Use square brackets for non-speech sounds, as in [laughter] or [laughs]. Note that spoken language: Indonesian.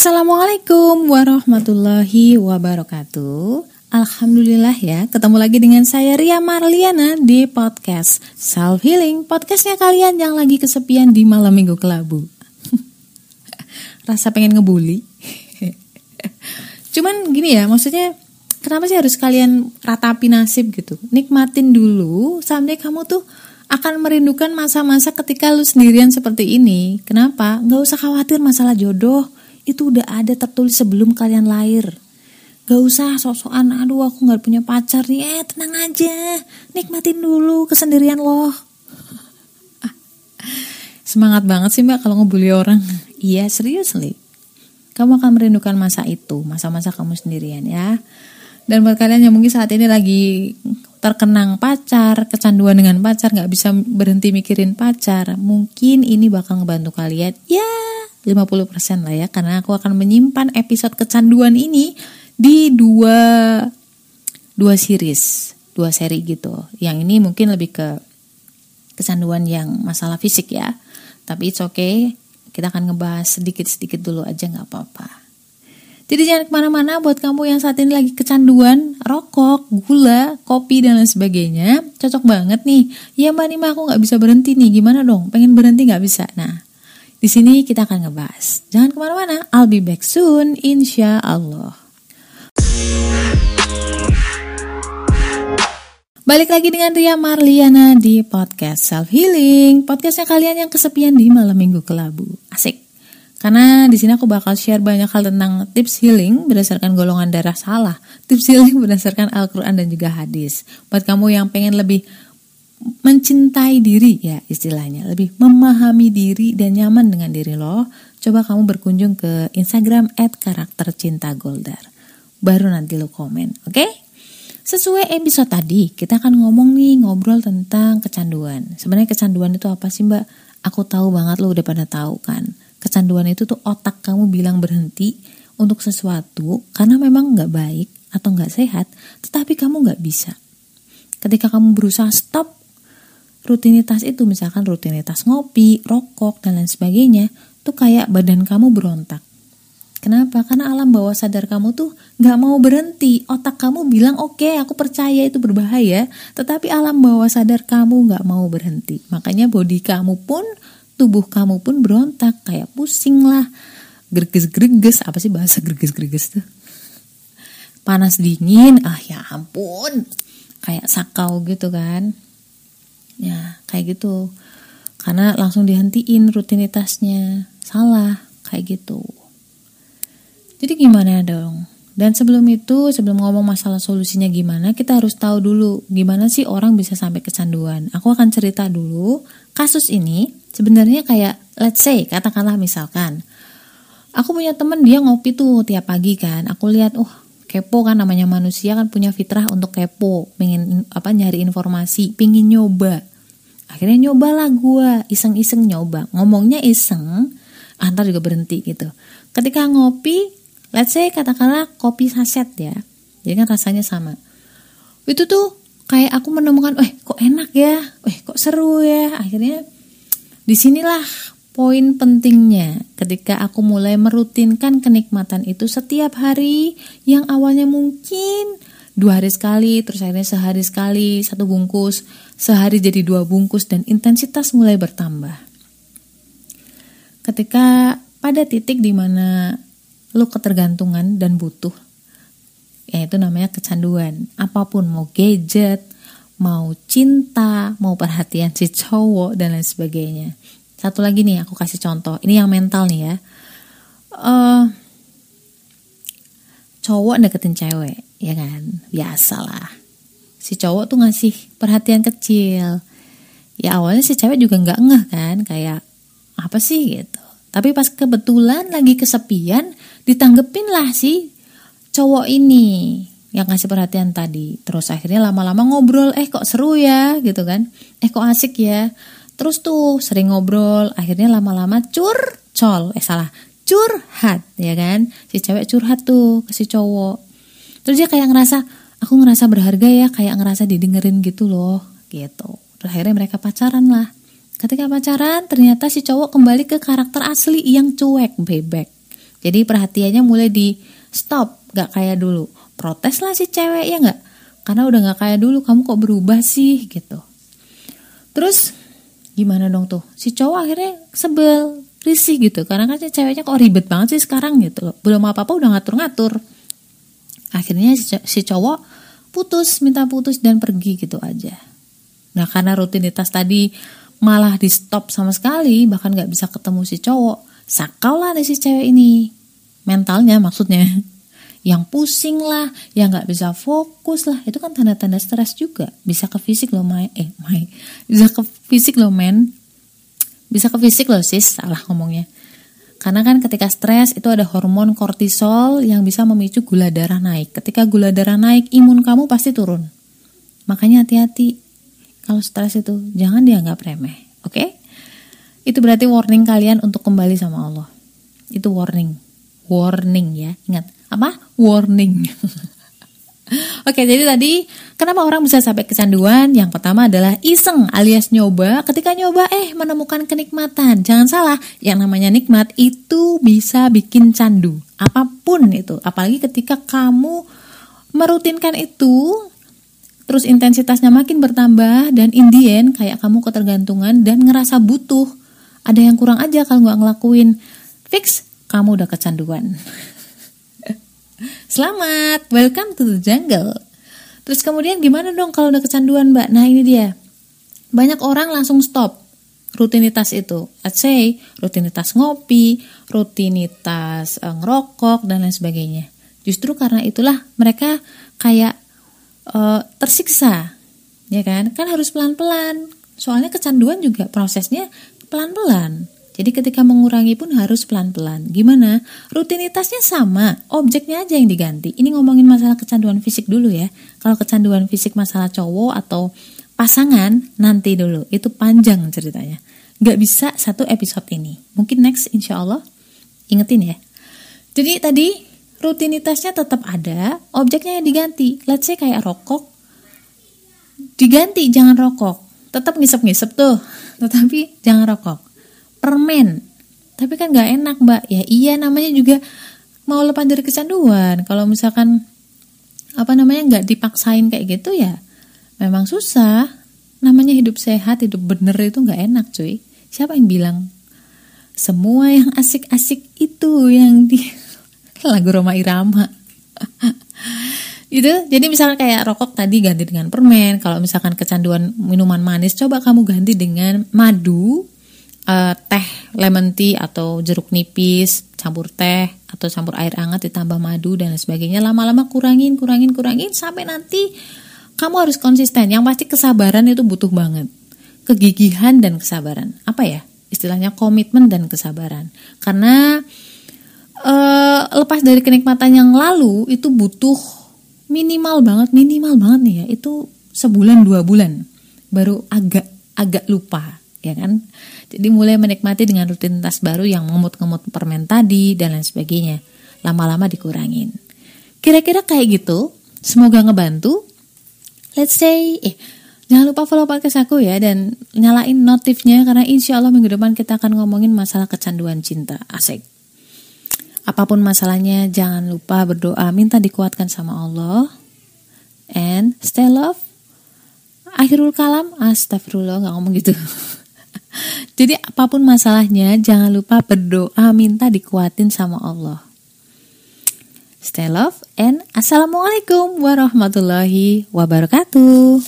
Assalamualaikum warahmatullahi wabarakatuh. Alhamdulillah ya, ketemu lagi dengan saya Ria Marliana di podcast Self Healing, podcastnya kalian yang lagi kesepian di malam minggu kelabu. [laughs] Rasa pengen ngebully. [laughs] Cuman gini ya, maksudnya kenapa sih harus kalian ratapi nasib gitu? Nikmatin dulu sampai kamu tuh akan merindukan masa-masa ketika lu sendirian seperti ini. Kenapa? Gak usah khawatir masalah jodoh. Itu udah ada tertulis sebelum kalian lahir. Gak usah sok-sokan, aduh aku gak punya pacar nih. Eh tenang aja, nikmatin dulu kesendirian loh. [laughs] Semangat banget sih mbak kalau ngebully orang. Iya serius nih. Kamu akan merindukan masa itu, masa-masa kamu sendirian ya. Dan buat kalian yang mungkin saat ini lagi terkenang pacar, kecanduan dengan pacar, nggak bisa berhenti mikirin pacar, mungkin ini bakal ngebantu kalian. Ya, 50% lah ya, karena aku akan menyimpan episode kecanduan ini di dua dua series, dua seri gitu. Yang ini mungkin lebih ke kecanduan yang masalah fisik ya. Tapi it's okay, kita akan ngebahas sedikit-sedikit dulu aja nggak apa-apa. Jadi jangan ke mana-mana buat kamu yang saat ini lagi kecanduan, rokok, gula, kopi, dan lain sebagainya. Cocok banget nih. Ya mbak Nima aku nggak bisa berhenti nih, gimana dong? Pengen berhenti nggak bisa? Nah, di sini kita akan ngebahas. Jangan ke mana-mana, I'll be back soon, insya Allah. Balik lagi dengan Ria Marliana di podcast Self Healing, podcastnya kalian yang kesepian di malam minggu kelabu. Asik. Karena di sini aku bakal share banyak hal tentang tips healing berdasarkan golongan darah salah, tips healing berdasarkan Al-Quran dan juga hadis. Buat kamu yang pengen lebih mencintai diri ya istilahnya, lebih memahami diri dan nyaman dengan diri lo, coba kamu berkunjung ke Instagram @karaktercintagoldar. Baru nanti lo komen, oke? Okay? Sesuai episode tadi, kita akan ngomong nih ngobrol tentang kecanduan. Sebenarnya kecanduan itu apa sih mbak? Aku tahu banget lo udah pada tahu kan kecanduan itu tuh otak kamu bilang berhenti untuk sesuatu karena memang nggak baik atau nggak sehat, tetapi kamu nggak bisa. Ketika kamu berusaha stop rutinitas itu, misalkan rutinitas ngopi, rokok, dan lain sebagainya, tuh kayak badan kamu berontak. Kenapa? Karena alam bawah sadar kamu tuh nggak mau berhenti. Otak kamu bilang oke, okay, aku percaya itu berbahaya, tetapi alam bawah sadar kamu nggak mau berhenti. Makanya body kamu pun tubuh kamu pun berontak kayak pusing lah greges-greges apa sih bahasa greges-greges tuh panas dingin ah ya ampun kayak sakau gitu kan ya kayak gitu. Karena langsung dihentiin rutinitasnya. Salah kayak gitu. Jadi gimana dong? Dan sebelum itu, sebelum ngomong masalah solusinya gimana, kita harus tahu dulu gimana sih orang bisa sampai kecanduan. Aku akan cerita dulu kasus ini. Sebenarnya kayak let's say katakanlah misalkan aku punya temen dia ngopi tuh tiap pagi kan. Aku lihat oh kepo kan namanya manusia kan punya fitrah untuk kepo, pengen apa nyari informasi, pengen nyoba. Akhirnya nyobalah gue, iseng-iseng nyoba. Ngomongnya iseng, antar juga berhenti gitu. Ketika ngopi, let's say katakanlah kopi saset ya jadi kan rasanya sama itu tuh kayak aku menemukan eh kok enak ya eh kok seru ya akhirnya di sinilah poin pentingnya ketika aku mulai merutinkan kenikmatan itu setiap hari yang awalnya mungkin dua hari sekali terus akhirnya sehari sekali satu bungkus sehari jadi dua bungkus dan intensitas mulai bertambah. Ketika pada titik di mana lu ketergantungan dan butuh ya itu namanya kecanduan apa pun mau gadget mau cinta mau perhatian si cowok dan lain sebagainya satu lagi nih aku kasih contoh. Ini yang mental nih ya. Uh, cowok deketin cewek ya kan? Biasalah si cowok tuh ngasih perhatian kecil. Ya awalnya si cewek juga nggak ngeh kan? Kayak apa sih? gitu. Tapi pas kebetulan lagi kesepian, ditanggepin lah si cowok ini yang kasih perhatian tadi. Terus akhirnya lama-lama ngobrol, eh kok seru ya? gitu kan. Eh kok asik ya. Terus tuh sering ngobrol, akhirnya lama-lama curcol, eh salah, curhat ya kan. Si cewek curhat tuh ke si cowok. Terus dia kayak ngerasa, aku ngerasa berharga ya, kayak ngerasa didengerin gitu loh, gitu. Terus akhirnya mereka pacaran lah. Ketika pacaran, ternyata si cowok kembali ke karakter asli yang cuek, bebek. Jadi perhatiannya mulai di stop, gak kayak dulu. Protes lah si cewek ya gak? Karena udah gak kayak dulu, kamu kok berubah sih gitu. Terus gimana dong tuh? Si cowok akhirnya sebel, risih gitu. Karena kan si ceweknya kok ribet banget sih sekarang gitu. Belum apa-apa udah ngatur-ngatur. Akhirnya si cowok putus, minta putus dan pergi gitu aja. Nah karena rutinitas tadi malah di stop sama sekali, bahkan gak bisa ketemu si cowok sakau lah nih si cewek ini mentalnya maksudnya yang pusing lah, yang nggak bisa fokus lah, itu kan tanda-tanda stres juga. Bisa ke fisik loh, Mai. Eh, Mai. Bisa ke fisik loh, men. Bisa ke fisik loh, sis. Salah ngomongnya. Karena kan ketika stres itu ada hormon kortisol yang bisa memicu gula darah naik. Ketika gula darah naik, imun kamu pasti turun. Makanya hati-hati. Kalau stres itu jangan dianggap remeh, oke? Okay? itu berarti warning kalian untuk kembali sama Allah. Itu warning. Warning ya, ingat. Apa? Warning. [laughs] Oke, jadi tadi kenapa orang bisa sampai kecanduan? Yang pertama adalah iseng alias nyoba. Ketika nyoba eh menemukan kenikmatan. Jangan salah, yang namanya nikmat itu bisa bikin candu. Apa pun itu, apalagi ketika kamu merutinkan itu terus intensitasnya makin bertambah dan in the end kayak kamu ketergantungan dan ngerasa butuh ada yang kurang aja kalau nggak ngelakuin fix kamu udah kecanduan [laughs] selamat welcome to the jungle. Terus kemudian gimana dong kalau udah kecanduan mbak? Nah ini dia. Banyak orang langsung stop rutinitas itu. Let's say rutinitas ngopi rutinitas uh, ngerokok dan lain sebagainya. Justru karena itulah mereka kayak uh, tersiksa ya kan? Kan harus pelan-pelan. Soalnya kecanduan juga prosesnya pelan-pelan. Jadi ketika mengurangi pun harus pelan-pelan. Gimana? Rutinitasnya sama, objeknya aja yang diganti. Ini ngomongin masalah kecanduan fisik dulu ya. Kalau kecanduan fisik masalah cowok atau pasangan, nanti dulu. Itu panjang ceritanya. Gak bisa satu episode ini. Mungkin next insya Allah. Ingetin ya. Jadi tadi rutinitasnya tetap ada, objeknya yang diganti. Let's say kayak rokok, diganti jangan rokok tetap ngisep-ngisep tuh [laughs] tetapi jangan rokok permen. Tapi kan nggak enak mbak. Ya iya namanya juga mau lepas dari kecanduan. Kalau misalkan apa namanya nggak dipaksain kayak gitu ya memang susah. Namanya hidup sehat hidup bener itu nggak enak cuy. Siapa yang bilang? Semua yang asik-asik itu yang di [laughs] lagu Roma Irama. [laughs] Itu jadi misalkan kayak rokok tadi ganti dengan permen. Kalau misalkan kecanduan minuman manis coba kamu ganti dengan madu uh, teh lemon tea atau jeruk nipis campur teh atau campur air hangat ditambah madu dan sebagainya lama-lama kurangin kurangin kurangin sampai nanti kamu harus konsisten. Yang pasti kesabaran itu butuh banget. Kegigihan dan kesabaran. Apa ya? Istilahnya komitmen dan kesabaran. Karena uh, lepas dari kenikmatan yang lalu itu butuh minimal banget minimal banget nih ya. Itu sebulan dua bulan. Baru agak agak lupa ya kan jadi mulai menikmati dengan rutinitas baru yang ngemut-ngemut permen tadi dan lain sebagainya lama-lama dikurangin kira-kira kayak gitu semoga ngebantu let's say eh jangan lupa follow podcast aku ya dan nyalain notifnya karena insya Allah minggu depan kita akan ngomongin masalah kecanduan cinta asik Apa pun masalahnya, jangan lupa berdoa, minta dikuatkan sama Allah. And stay love. Akhirul kalam, astagfirullah, nggak ngomong gitu. [laughs] Jadi apa pun masalahnya, jangan lupa berdoa, minta dikuatin sama Allah. Stay love and Assalamualaikum warahmatullahi wabarakatuh.